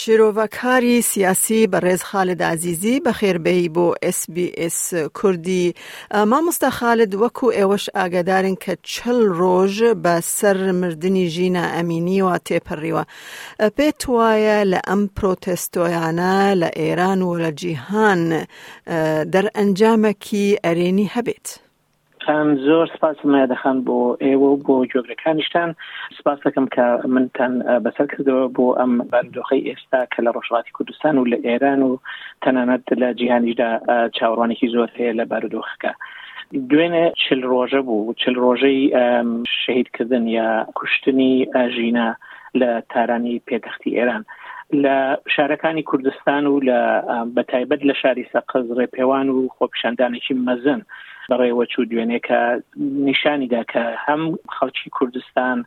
شرۆڤەکاری سیاسی بەڕێز خالد عزیزی بەخێر بێی بۆ SBS کوردی مامۆستا خالد وەکو ئێوەش ئاگادارن کە چل ڕۆژ بە سەر مردنی ژینا ئەمینیوە تێپەڕیوە پێت وایە لە ئەم پرۆتێستۆیانە لە ئێران و لە جیهان دەرئەنجامەکی ئەرێنی هەبێت. زۆر سپاس مە دەخان بۆ ئێوە و بۆ جۆگرەکانیشتان سپاس دەکەم کە منتان بەسەر کردەوە بۆ ئەم بارودۆخی ئێستا کە لە ڕۆژهڵاتی کوردستان و لە ئێران و تەنانەت لە جیهانیشدا چاوەڕوانێکی زۆر هەیە لە بارودۆخەکە. دوێنێ چل ڕۆژە بوو چل ڕۆژەی شەهیدکردن یا کوشتنی ژینا لە تارانی پێتەختی ئێران لە شارەکانی کوردستان و لە بەتایبەت لە شاری سەقز ڕێپێوان و خۆپیشاندانێکی مەزن بەڕێوەچوو دوێنێکە نیشانیدا کە هەم خەڵکی کوردستان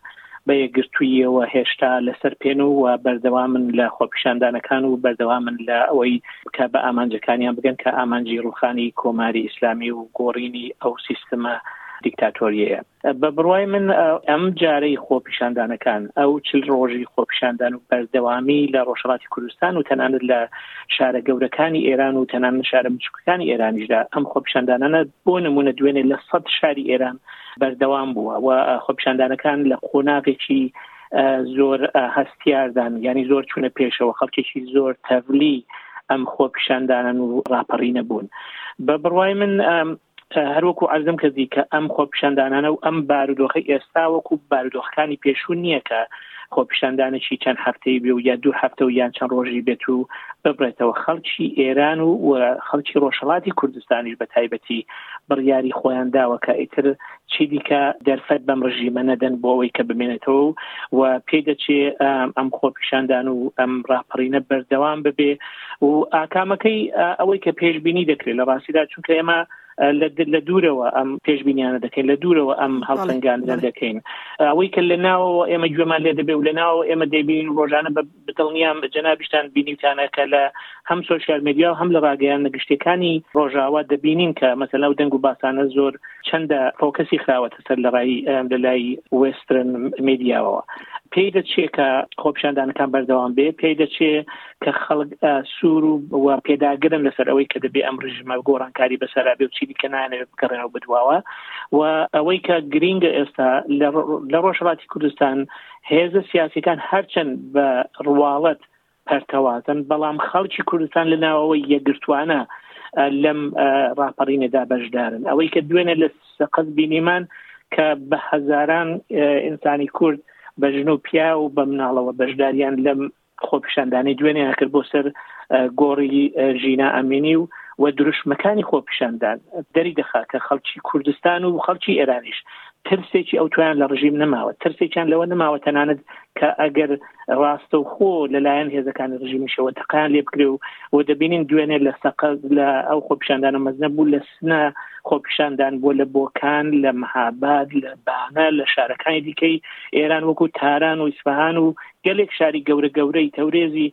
بە یەکگرتوویەوە هێشتا لەسەر پێن و بەردەوامن لە خۆپیشاندانەکان و بەردەوامن لە ئەوەی بکە بە ئامانجەکانیان بگەن کە ئامانجی ڕوخانی کۆماری ئیسلامی و گۆڕینی ئەو سیستمە دیکتاتۆریەیە بە بڕوای من ئەم جارەی خۆپیشاندانەکان ئەو چل ڕۆژی خۆپیشاندان و بەردەوامی لە ڕۆژهڵاتی کوردستان و تەنانەت لە شارە گەورەکانی ئێران و تەنان شارە بچکەکانی ئێرانیشدا ئەم خۆپیشاندانانە بۆ نمونە دوێنێ لە سەد شاری ئێران بەردەوام بووە و خۆپیشاندانەکان لە قۆناغێکی زۆر هەستیاردان ینی زۆر چوونە پێشەوە خەڵکێکی زۆر تەڤلی ئەم خۆپیشاندانن و ڕاپەڕینە بوون بە بڕوای من هەروەکو ئەرزم کردی کە ئەم خۆپیشاندانانە و ئەم بارودۆخی ئێستا وەکو بارودۆخەکانی پێشوو نییە کە خۆپیشاندانێکی چەند هەفتەی بێ و یا دوو هەفتە و یان چەند ڕۆژی بێت و ببرێتەوە خەڵکی ئێران و خەڵکی ڕۆژهڵاتی کوردستانیش بە تایبەتی بڕیاری خۆیان داوە کە ئیتر چیدیکە دەرفەت بەم ڕژیمە نەدەن بۆ ئەوەی کە بمێنێتەوە و و پێی دەچێ ئەم خۆپیشاندان و ئەم ڕاپەڕینە بەردەوام ببێ و ئاکامەکەی ئەوەی کە پێشببینی دەکرێت لە ڕاستیدا چونکە ئێمە لە دوورەوە ئەم پێشبینیانە دەکەین لە دوورەوە ئەم هەڵسەنگاندن دەکەین ئەوەی کە لە ناوەوە ئێمە گوێمان لێ دەبێ و لە ناوەوە ئێمە دەبین ڕۆژانە بە دڵنیام جەنابیشتان بینیوتانە کە لە هەم سوسیال میدیا و هەم لە ڕاگەیاندنە گشتیەکانی ڕۆژاوا دەبینین کە مەسەلا و دەنگ و باسانە زۆر چەندە فۆکەسی خراوەتە سەر لە ڕای لە لای وێسترن میدیاەوە پێی دەچێ کە خۆپشاندانەکان بەردەوام بێ پێی دەچێ کە خەڵک سوور و پێداگرن لەسەر ئەوەی کە دەبێ ئەم ڕژمە گۆڕانکاری بەسەرا بێ و چیدی کە نانەوێ بگەڕێنەوە بدواوە و ئەوەی کە گرینگە ئێستا لە ڕۆژهڵاتی کوردستان هێزە سیاسەکان هەرچەند بە ڕواڵەت پەرتەوازن بەڵام خەڵکی کوردستان لە ناوەوەی یەگرتوانە لەم ڕاپەڕینەدا بەشدارن ئەوەی کە دوێنێ لە سەقەت بینیمان کە بە هەزاران ئینسانی کورد بە ژن و پیا و بە مناڵەوە بەشداریان لەم خۆپیشاندانی دوێنێ کرد بۆ سەر گۆڕی ژینا ئەمینی و و دروشمەکانی خۆپیشاندان دەری دەخا کە خەڵکی کوردستان و خەڵکی ئێرانیش ترسێکی ئەو تویان لە ڕژیم نەماوە ترسێکیان لەوە نەماوە تەنانەت کە ئەگەر ڕاستە و خۆ لەلایەن هێزەکانی ڕژیمیشەوە تەقان لێ بکرێ و و دەبینین دوێنێ لە سەقە لە ئەو خۆپیشاندانە مەزنە بوو لە سنە خۆپیشاندان بۆ لە بۆکان لە مەهاباد لە بانە لە شارەکانی دیکەی ئێران وەکو تاران و ئیسفهان و گەلێک شاری گەورە گەورەی تەورێزی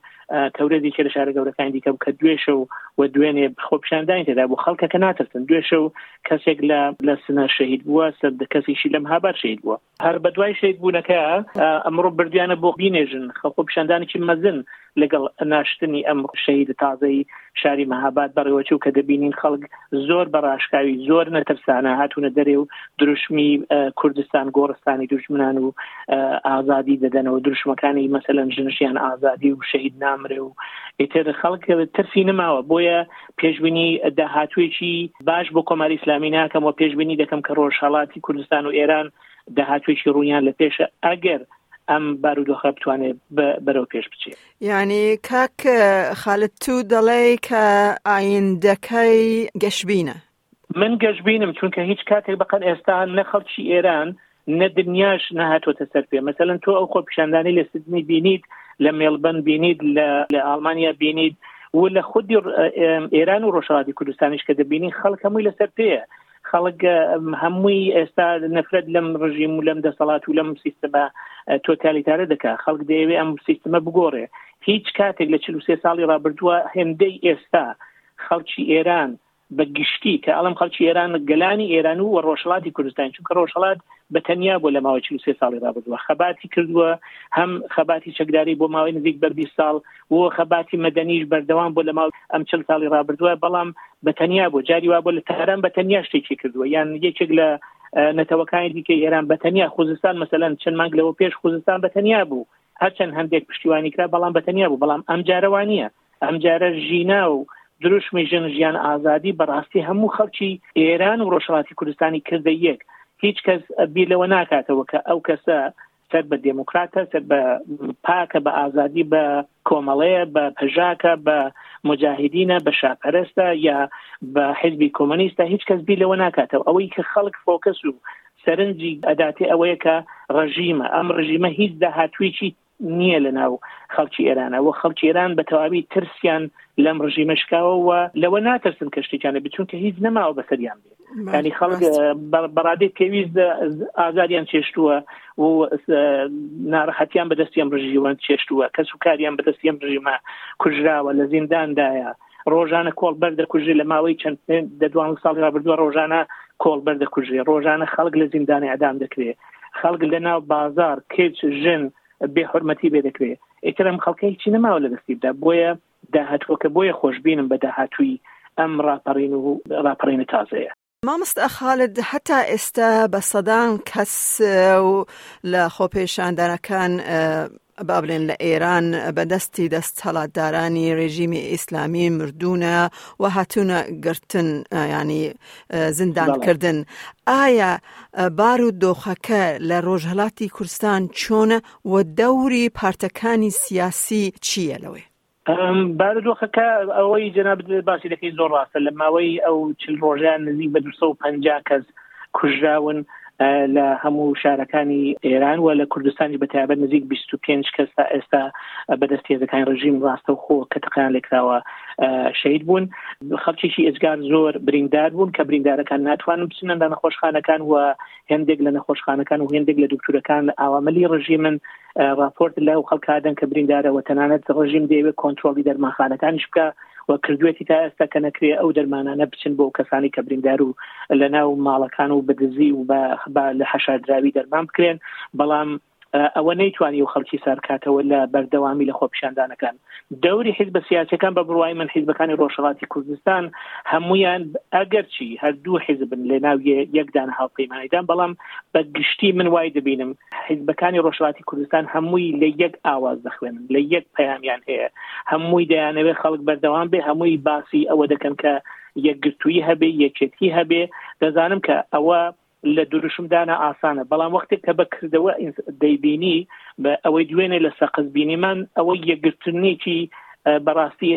تەورێزی کە لە شارە گەورەکان دیکە بکە دوێشە و و دوێنێ خۆپشاندانی تێدا بۆ خەڵکە کە ناترسن دوێشە و کەسێک لە لە سنە شەهید بووە سەر کەسیشی لەم هابار شەید بووە هەر بە دوای شەید بوونەکە ئەمڕۆ بردویانە بۆ بینێژن خەڵکۆ پیشاندانێکی مەزن لەگەڵ ناشتنی ئەم شەهید تازەی شاری مەهاباد بەڕێوەچوو کە دەبینین خەڵک زۆر بە ڕاشکاوی زۆر نەترسانە هاتوونە دەرێ و دروشمی کوردستان گۆڕستانی دوژمنان و ئازادی دەدەنەوە دروشمەکانی مەسەن ژنشیان ئازادی و شەهید نامرێ و ئیتر خەڵک ترسی نماوە بۆیە پێشببینی داهاتوێکی باش بۆ کۆماری ئسلامی ناکەم و پێشببینی دەکەم کە ڕۆژهڵاتی کوردستان و ئێران داهاتوێکی ڕوویان لە پێشە ئەگەر ئەم بارودۆخە بتوانێت بەرەو پێش بچێت یانی کاک خالد تو دەڵێ کە ئایندەکەی گەشبینە من گەشبینم چونکە هیچ کاتێک بەقەر ئێستا نە خەڵکی ئێران نە دنیاش نەهاتۆتە سەر پێ مەسەن تۆ ئەو خۆپیشاندانی لە سدنی بینیت لە مێڵبن بینیت لە ئاڵمانیا بینیت و لە خودی ئێران و ڕۆژهاتی کوردستانیش کە دەبینی خەڵکەمووی لەسەر پێەیە خەڵک هەمووی ئێستا نەفرەت لەم ڕژیم و لەم دەسەڵات و لەم سیستمە تۆتالیتارە دەکا خەڵک دەیەوێ ئەم سیستمە بگۆڕێ هیچ کاتێک لە چلو سێ ساڵی ڕابردووە هێندەی ئێستا خەڵکی ئێران بە گشتی کە ئەڵم خەڵکی ئێران گەلانی ئێران و ڕۆژهڵاتی کوردستان چونکە ڕۆژهڵات بە تەنیا بۆ لە ماوەی سێ ساڵی ڕابردووە خەباتی کردووە هەم خەباتی چەکداری بۆ ماوەی نزیک بە 20 ساڵ و خەباتی مەدەنیش بەردەوام بۆ لە ماو ئەم چل ساڵی ڕابردووە بەڵام بە تەنیا بۆ جاری وا بۆ لە تاران بە تەنیا شتێکی کردووە یان یەکێک لە نەتەوەکانی دیکە ئێران بە تەنیا خوزستان مەسەەن چەند مانگ لەوە پێش خوزستان بە تەنیا بوو هەرچەند هەندێک پشتیوانی کرا بەڵام بە تەنیا بوو بەڵام ئەم جارەوانە ئەم جارە ژینا و دروشمی ژن ژیان ئازادی بەڕاستی هەموو خەڵکی ئێران و ڕۆژهڵاتی کوردستانی کردە یەک هیچ کەس بیر لەوە ناکاتەوە کە ئەو کەسە سەر بە دێموکراتە سەر بە پاکە بە ئازادی بە کۆمەڵەیە بە پەژاکە بە مجاهدینە بە شاپەرستە یا بە حزبی کۆمەنیستە هیچ کەس بی لەوە ناکاتەوە ئەوەی کە خەڵک فۆکەس و سەرنجی ئەداتی ئەوەیە کە ڕژیمە ئەم ڕژیمە هیچ داهاتویی نییە لە ناو خەڵکی ئێرانە و خەڵکی ئێران بە تەواوی ترسیان لەم ڕژیمە شکاوە و لەوە ناترسن کە شتێکیانە بچون کە هیچ نەماوە بەسەریان بێ ینی خەڵک بەڕادێک پێویست ئازاریان چێشتووە و ناڕەحەتیان بەدەستیان بژیوان چێشتووە کەس و کاریان بەدەستیان بژیمە کوژراوە لە زینداندایە ڕۆژانە کۆڵ بەردەکوژێ لە ماوەی چەند دەدوان ساڵ رابردووە ڕۆژانە کۆڵ بەردەکوژێ ڕۆژانە خەڵک لە زیندانی ئەدام دەکرێت خەڵک لە ناو بازار کچ ژن بێ حرمەتی بێ دەکرێت ئیترم خەڵکە هیچی نەماوە لە دەستی بدا بۆیە داهاتووەکە بۆیە خۆشبینم بە داهاتووی ئەم ڕاپەڕین و ڕاپەڕینە تازەیە. مامۆستا خالد هەتا ئێستا بە سەدان کەس و لە خۆپێشاندانەکان با بڵێن لە ئێران بە دەستی دەستهەڵاتدارانی ڕێژیمی ئیسلامی مردوونە و هاتوونە گرتن ینی زیندانکردن ئایا بار و دۆخەکە لە ڕۆژهڵاتی کوردستان چۆنە و دەوری پارتەکانی سیاسی چییە لەوێ؟ بارودۆخەکە ئەوەی جەنابت باسی دەکەی زۆر ڕاستە لە ماوەی ئەو چل ڕۆژیان نزیک بە 250 کەس کوژراون لە هەموو شارەکانی ئێران و لە کوردستانی بەتابەت نزیک 25 کەس تا ئێستا بەدەست هێزەکانی ڕژیم ڕاستە و خۆ کە تەقیان لێکراوە شەید بوون خەڵکیی ئێزگار زۆر بریندار بوون کە بریندارەکان ناتوانن بچنەدا نەخۆشخانەکان و هەندێک لە نەخۆشخانەکان و هەندێک لە دکتورەکان ئاوامەلی ڕژیمن راپۆرت لە و خەڵکدن کە بریندارەوە تەنانەت ڕژیم دەیەوێت کۆنتترۆلی دەرمانخانەکانیش بکە و کردوێتی تا ئێستا کە نەکرێ ئەو دەرمانانە بچن بۆ کەسانی کە بریندار و لە ناو ماڵەکان و بدزی و بە لە حەشاردراوی دەرمان بکرێن بەڵام ئەوە نەیتوانی و خەڵکی سارکاتەوە لە بەردەوامی لە خۆپیشاندانەکان دەوری حیزبە سیاسەکان بە بڕوای من حیزبەکانی ڕۆژهڵاتی کوردستان هەمویان ئەگەرچی هەردوو حیزبن لە ناو یەکدان هاوپەیمانیدان بەڵام بە گشتی من وای دەبینم حیزبەکانی ڕۆژهڵاتی کوردستان هەمووی لە یەک ئاواز دەخوێنن لە یەک پەیامیان هەیە هەمووی دەیانەوێت خەڵک بەردەوام بێ هەمووی باسی ئەوە دەکەن کە یەکگرتووی هەبێ یەکێتی هەبێ دەزانم کە ئەوە لە دروشم دانا ئاسانە بەڵام وەختێک کە بە کردەوە دەیبینی ئەوەی دوێنێ لە سەقز بینیمان ئەوەی یەکگرتنێکی بەڕاستی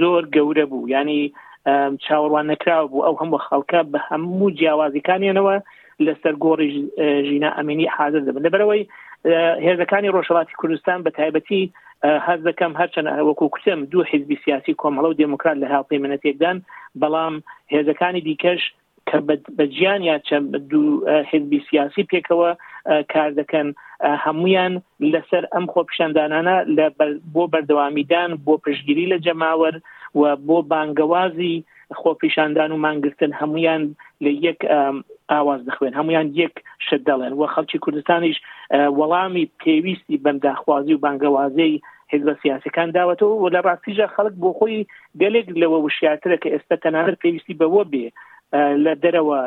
زۆر گەورە بوو ینی چاوەڕوان نەکراو بوو ئەو هەموو خەڵکە بە هەموو جیاوازیکانیانەوە لەسەر گۆڕی ژینا ئەمینی حاضر دەبن لەبەرەوەی هێزەکانی ڕۆژهڵاتی کوردستان بە تایبەتی هەز دەکەم هەرچەند وەکو کوتم دوو حیزبی سیاسی کۆمەڵە و دموکرات لە هاوپەیمنەتێکدان بەڵام هێزەکانی دیکەش کە بە جیان یا چەند دوو حزبی سیاسی پێکەوە کار دەکەن هەمویان لەسەر ئەم خۆپیشاندانانە لە بۆ بەردەوامیدان بۆ پشگیری لە جەماوەر و بۆ بانگەوازی خۆپیشاندان و مانگرتن هەمویان لە یەک ئاواز دەخوێن هەمویان یەک شت دەڵێن و خەڵکی کوردستانیش وەڵامی پێویستی بەم داخوازی و بانگەوازەی حیزبە سیاسیەکان داوەتەوە و لە ڕاستیژە خەڵک بۆ خۆی گەلێک لەوە وشیاترە کە ئێستا تەنانەت پێویستی بەوە بێ لە دەرەوە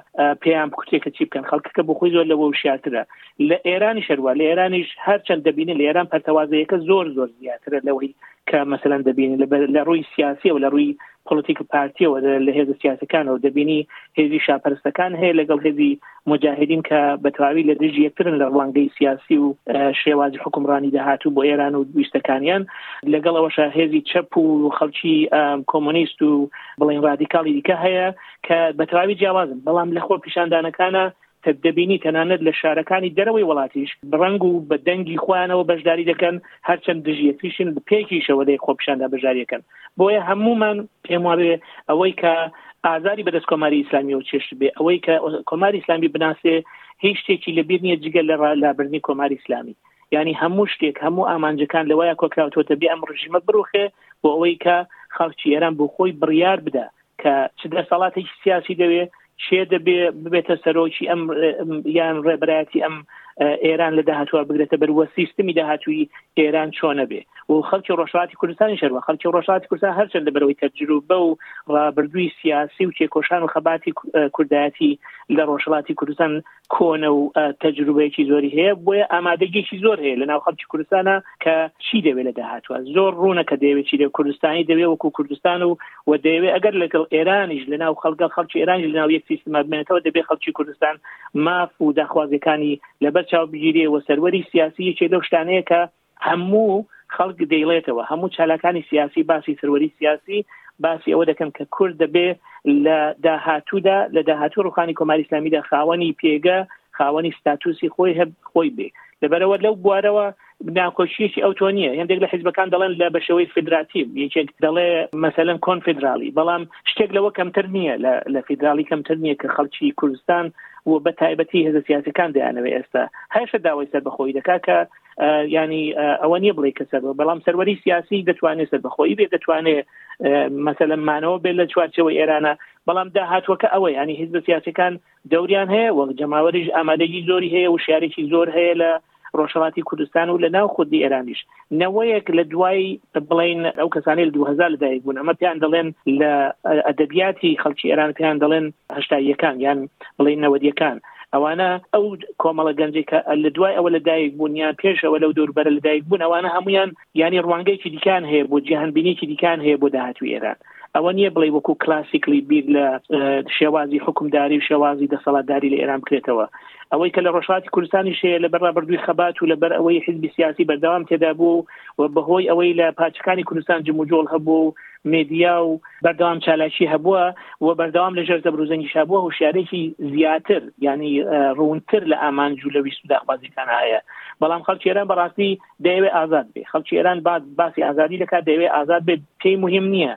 پێیان بکوتێکە چی بکەن خەڵکەکە بۆ خۆی زۆر لەوە وشیاترە لە ئێرانی شەروە لە ئێرانیش هەرچەند دەبینن لە ئێران پەرتەوازەیەەکە زۆر زۆر زیاترە لەوەی کە مەسەرەن دەبینن لە ڕووی سیاسی و لە ڕووی پۆڵەتیک پارتیەوە لە هێزە سیاسەکانەوە دەبینی هێزی شاپەرستەکان هەیە لەگەڵ هێزی مجاهدین کە بەتەواوی لە دژ یەکترن لە ڕوانگەی سیاسی و شێوازی حکومڕانی داهاتوو بۆ ئێران و دویستەکانیان لەگەڵ ئەوەشە هێزی چەپ و خەڵکی کۆمۆنیست و بڵین ڕادیکاڵی دیکە هەیە کە بەتەواوی جیاوازن بەڵام لەخۆ پیشاندانەکانە کە دەبینی تەنانەت لە شارەکانی دەرەوەی وڵاتیش بڕەنگ و بە دەنگی خۆیانەوە بەشداری دەکەن هەرچەند دژیەکتریشن پێکیشەوە لەی خۆپیشاندا بەشداریەکەن بۆیە هەمومان پێم وابێ ئەوەی کە ئازاری بەدەست کۆماری ئیسلامی و چێشت بێ ئەوەی کە کۆماری ئسلامی بناسێ هیچ شتێکی لەبیر نیە جگە لە لابردنی کۆماری ئسلامی ینی هەموو شتێک هەموو ئامانجەکان لەوەیە کۆکراوتۆتە بێ ئەم ڕژیمە بروخێ بۆ ئەوەی کە خەڵکی ئێران بۆ خۆی بڕیار بدە کە چ دەسەڵاتێکی سیاسی دەوێ شێ دەبێ ببێتە سەرۆکی ئەم یان ڕێبەرایەتی ئەم ئێران لە داهاتوە بگرێتە بەروە سیستمی داهاتووی ئێران چۆنە بێ و خەڵکی ڕۆژهاتی کوردستانی شەروە خەڵکی ڕۆژهاتی کوردستان هەرچەند لە بەرەوەی تەجروبە و ڕابردووی سیاسی و تێکۆشان و خەباتی کوردایەتی لە ڕۆژهڵاتی کوردستان کۆنە و تەجروبەیەکی زۆری هەیە بۆیە ئامادەگیشی زۆر هەیە لە ناو خەڵکی کوردستانە کە چی دەوێت لە داهاتوە زۆر ڕوونە کە دەوێت چی دەوێت کوردستانی دەوێت وەکو کوردستان و و دەوێت ئەگەر لەگەڵ ئێرانیش لە ناو خەڵگە خەڵکی ئێرانی لە ناو یەک سیستما بمێنێتەوە دەبێت خەڵکی کوردستان ماف و داخوازەکانی لەبەر چاو بگیرێ و سەروەری سیاسی یەکێ لەو شتانەیە کە هەموو خەڵک دەیڵێتەوە، هەموو چالاکانی سیاسی باسی سەروەری سیاسی باسی ئەوە دەکەن کە کورد دەبێ لە داهاتوودا لە داهاتوو ڕوخانی کۆماری ئیسلامیدا خاوەنی پێگە خاوەنی ستاتوسی خۆی هەب خۆی بێ لەبەرەوە لەو بوارەوە ناکۆکیەکی ئەو تۆ نییە هەندێک لە حیزبەکان دەڵێن لە بەشەوەی فدراتیب یەکێک دەڵێ مەسەلەن کۆن فدرالی بەڵام شتێک لەوە کەمتر نییە لە فدرالی کەمتر نییە کە خەڵکی کوردستان و بە تایبەتی هێزە سیاسەکان دەیانەوە ئێستا هەشە داوای سەر بەخۆی دەکا کە ینی ئەوە نیە بڵێ کە سەر بەڵام سەروەری سیاسی دەتوانێت سەر بەخۆی بێ دەتوانێت مەسەلمانەوە بێت لە چوارچەوە ئێرانە بەڵام داهاتوەکە ئەوە ینی هیچ بە سیاسەکان دەوریان هەیە وەک جەماوەریش ئامادەی زۆری هەیە و شارێکی زۆر هەیە لە ڕۆژهڵاتی کوردستان و لە ناو خودی ئێرانیش نەوەیەک لە دوای بڵین ئەو کەسانی لە 2000 لەدایک بوون ئەمە پێیان دەڵێن لە ئەدەبیاتی خەڵکی ئێران پێیان دەڵێن هەشتاییەکان یان بڵین نەوەدیەکان ئەوانە ئەو کۆمەڵە گەنجی کە لە دوای ئەوە لە دایک بوون یان پێشەوە لەو دوربەرە لە دایک بوون ئەوانە هەمویان ینی ڕوانگەیەکی دیکان هەیە بۆ جیهانبینێکی دیکان هەیە بۆ داهاتوی ئێران ئەوە نییە بڵێ وەکو کلاسیکلی بیر لە شێوازی حکومداری و شێوازی دەسەڵاتداری لە ئێران بکرێتەوە ئەوەی کە لە ڕۆژهاتی کوردستانی شەیە لە بەر ڕابردووی خەبات و لەبەر ئەوەی حزبی سیاسی بەردەوام تێدا بوو و بەهۆی ئەوەی لە پاچەکانی کوردستان جموجۆڵ هەبوو مێدیا و بەردەوام چالاکی هەبووە و بەردەوام لە ژێر زەبروزەنگیشا بووە هوشارێکی زیاتر ینی ڕوونتر لە ئامانج و لە ویست و داخوازیەکان هەیە بەڵام خەڵکی ئێران بەڕاستی دەیەوێ ئازاد بێ خەڵکی ئێران باسی ئازادی دەکات دەوێ ئازاد بێت پێی مهم نییە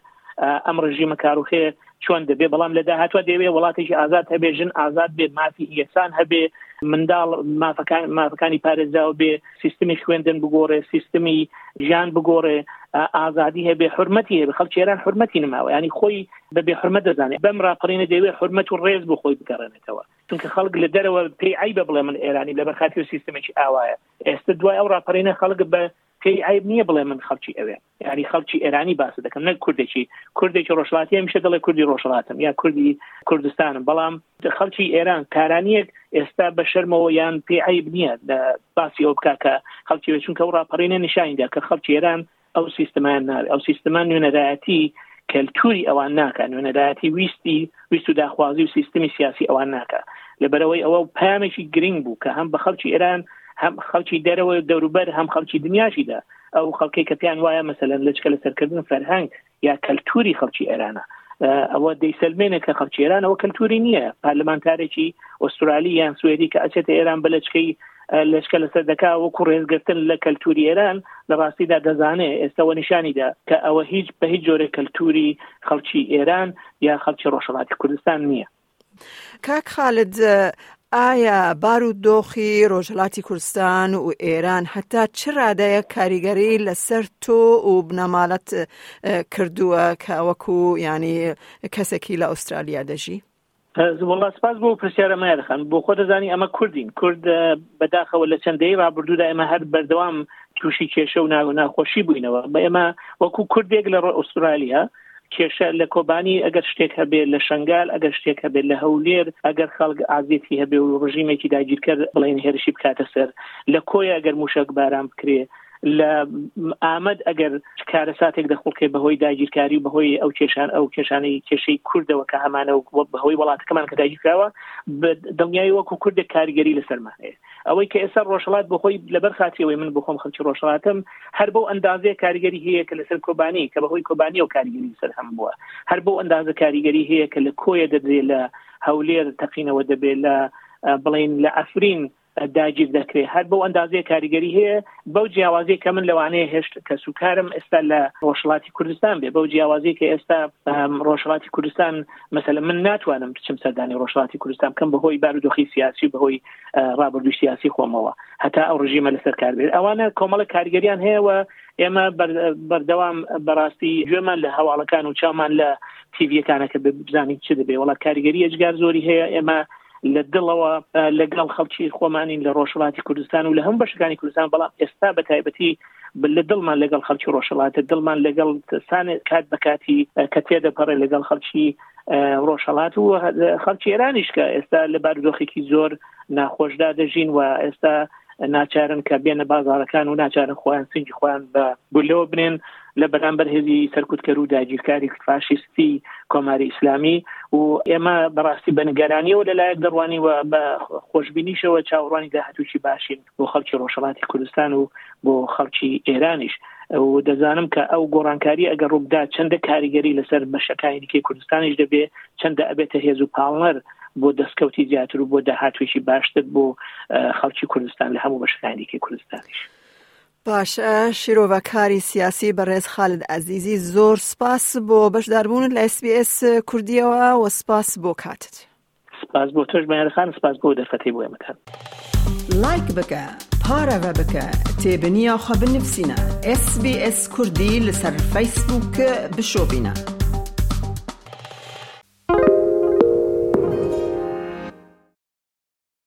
ئەم ڕژیمە کاروخێ چۆن دەبێ بەڵام لە داهاتوە دەوێ وڵاتێکی ئازاد هەبێ ژن ئازاد بێ مافی یەکسان هەبێ منداڵ مافەکان مافەکانی پارێزراو بێ سیستمی خوێندن بگۆڕێ سیستمی ژیان بگۆڕێ ئازادی هەبێ حرمەتی هەبێ خەڵکی ئێران حرمەتی نماوە ینی خۆی بەبێ حرمەت دەزانێت بەم راپەڕینە دەوێ حرمەت و ڕێز بۆ خۆی بگەڕێنێتەوە چونکە خەڵک لە دەرەوە پێی ئایبە بڵێ من ئێرانی لە بەرخاتی و سیستمێکی ئاوایە ئێستا دوای ئەو راپەرینە خەڵک بە پێی ئایب نییە بڵێ من خەڵکی ئەوێت یعنی خەڵکی ئێرانی باست دەکەم نەک کوردێکی کوردێکی ڕۆژهاتی هەمیشە دەڵێ کوردی ڕۆژهاتم یا کوردی کوردستانم بەڵام خەڵکی ئێران کارانیەک ئێستا بە شەرمەوە یان پێعیب نییە لە باسی ئەو بکە کە خەڵکی وێچونکە و ڕاپەڕینە نیشانیدا کە خەڵکی ئێران ئەو سیستمان ناوێ ئەو سیستمان نوێنەرایەتی کەلتوری ئەوان ناکە نوێنەرایەتی ویستی ویست و داخوازی و سیستمی سیاسی ئەوان ناکە لەبەرەوەی ئەوە پامێکی گرنگ بوو کە هەم بە خەڵکی ئێران هەم خەڵکی دەرەوە دەوروبەر هەم خەڵکی دنیاشیدا ئەو خەڵکی کە پێیان وایە مەسەلەن لەچکە لە سەرکردن فەرهەنگ یا کەلتوری خەڵکی ئێرانە ئەوە دەیسەلمێنێک کە خەڵکی ئێرانەوە کەلتوری نییە پارلمانتارێکی ئوسترالی یان سوێری کە ئەچێتە ئێران بەلەچکەی لەشکە لەسەر دەکا وەکو ڕێزگرتن لە کەلتوری ئێران لە ڕاستیدا دەزانێ ئێستاوە نیشانیدا کە ئەوە هیچ بە هیچ جۆرە کەلتوری خەڵکی ئێران یا خەڵکی ڕۆژهڵاتی کوردستان نییە کاک خالد ئایا بارو دۆخی ڕۆژهەلاتی کوردستان و ئێران هەتا چ رادەیە کاریگەری لەسەر تۆ و بنەمالەت کردووە کە وەکو ینی کەسێکی لە ئوسترالیا دەژی وڵات سپاس بۆ پرسیارە مایرخان بۆ خۆ دەزانی ئەمە کوردین کورد بەداخەوە لە چەندەی ڕابردوودا ئێمە هەر بەردەوام تووشی کێشە و ناو ناخۆشی بووینەوە بە ئێمە وەکو کوردێک لە ئوسترالیا کێشە لە کۆبانی ئەگەر شتێک هەبێت لە شنگال ئەگەر شتێک هەبێت لە هەولێر ئەگەر خەڵک ئازێتی هەبێ و ڕژیمێکی داگیرکەر بڵێن هێرشی بکاتە سەر لە کۆی ئەگەر موشک باران بکرێ لە ئامد ئەگەر کارە ساتێک دەخڵکێ بەهۆی داگیرکاری و بەهۆی ئەو کێشان ئەو کێشانەی کێشەی کوردەوە کە هەمانە و بەهۆی وڵاتەکەمان کە داگیرکراوە دڵنیایی وەکو کوردێک کاریگەری لەسەرمان هەیە ئەوەی کە ئێستا ڕۆژهڵات بۆ خۆی لەبەر خاتریەوەی من بخۆم خەڵکی ڕۆژهڵاتم هەر بۆ ئەندازەیە کاریگەری هەیە کە لەسەر کۆبانی کە بەهۆی کۆبانی و کاریگەری سەر هەم بووە هەر بۆ ئەندازە کاریگەری هەیە کە لە کۆیە دەدرێت لە هەولێر تەقینەوە دەبێت لە بڵین لە ئەفرین داگیر دەکرێت هەر بەو ئەندازەیە کاریگەری هەیە بەو جیاوازی کە من لەوانەیە هێشت کە سوکارم ئێستا لە ڕۆژڵاتی کوردستان بێ بەو جیاوازی کە ئێستا ڕۆژڵاتی کوردستان مەسەل من ناتوانم بچم سەردانی ڕۆژڵاتی کوردستان بکەم بەهۆی بارودۆخی سیاسی بەهۆی ڕابردوو سیاسی خۆمەوە هەتا ئەو ڕژیمە لەسەر کار بێت ئەوانە کۆمەڵە کارگەریان هەیە و ئێمە بەردەوام بەڕاستی گوێمان لە هەواڵەکان و چامان لە تیڤەکانەکە بزانین چ دەبێ وڵات کاریگەری ئەجگار زۆری هەیە ئێمە لە دڵەوە لەگەڵ خەڵکی خۆمانین لە ڕۆژهڵاتی کوردستان و لە هەم بەشەکانی کوردستان بەڵام ئێستا بە تایبەتی لە دڵمان لەگەڵ خەڵکی ڕۆژهڵاتە دڵمان لەگەڵ سانێ کات بەکاتی کە تێدەپەڕێ لەگەڵ خەڵکی ڕۆژهڵات و خەڵکی ئێرانیش کە ئێستا لە بارودۆخێکی زۆر ناخۆشدا دەژین و ئێستا ناچارن کە بێنە بازارەکان و ناچارن خۆیان سنگی خۆیان بە گولەوە بنێن لە بەرامبەر هێزی سەرکوتکەر و داگیرکاری فاشیستی کۆماری ئیسلامی و ئێمە بەڕاستی بەنگەرانیەوە لەلایەک دەڕوانی و بە خۆشببینیشەوە چاوەڕوانی داهاتووی باشین. بۆ خەڵکی ڕۆژهڵاتی کوردستان و بۆ خەڵکی ئێرانیش و دەزانم کە ئەو گۆڕانکاری ئەگەر ڕووبدا چەندە کاریگەری لەسەر بەشەکانی دیکەی کوردستانیش دەبێ چەندە ئەبێتە هێز و پاڵنەر بۆ دەستکەوتی زیاتر و بۆ داهاتوێکی باشتر بۆ خەڵکی کوردستان لە هەموو بەشەکانی دیکەی کوردستانیش. باش شیرۆڤەکاری سیاسی بەڕێز خالد ئازیزی زۆر سپاس بۆ بەشداربوونت لە SسBS کوردیەوە وە سپاس بۆ کاتت. سپاس بۆ تۆش مەیار خان سپاس بۆ دەرفەتەی بۆ ئێمە دان. لایک بکە پارەوە بکە تێبنیا خە بنفسینە SسBS کوردی لەسەر فەیسبووک بشۆبینە.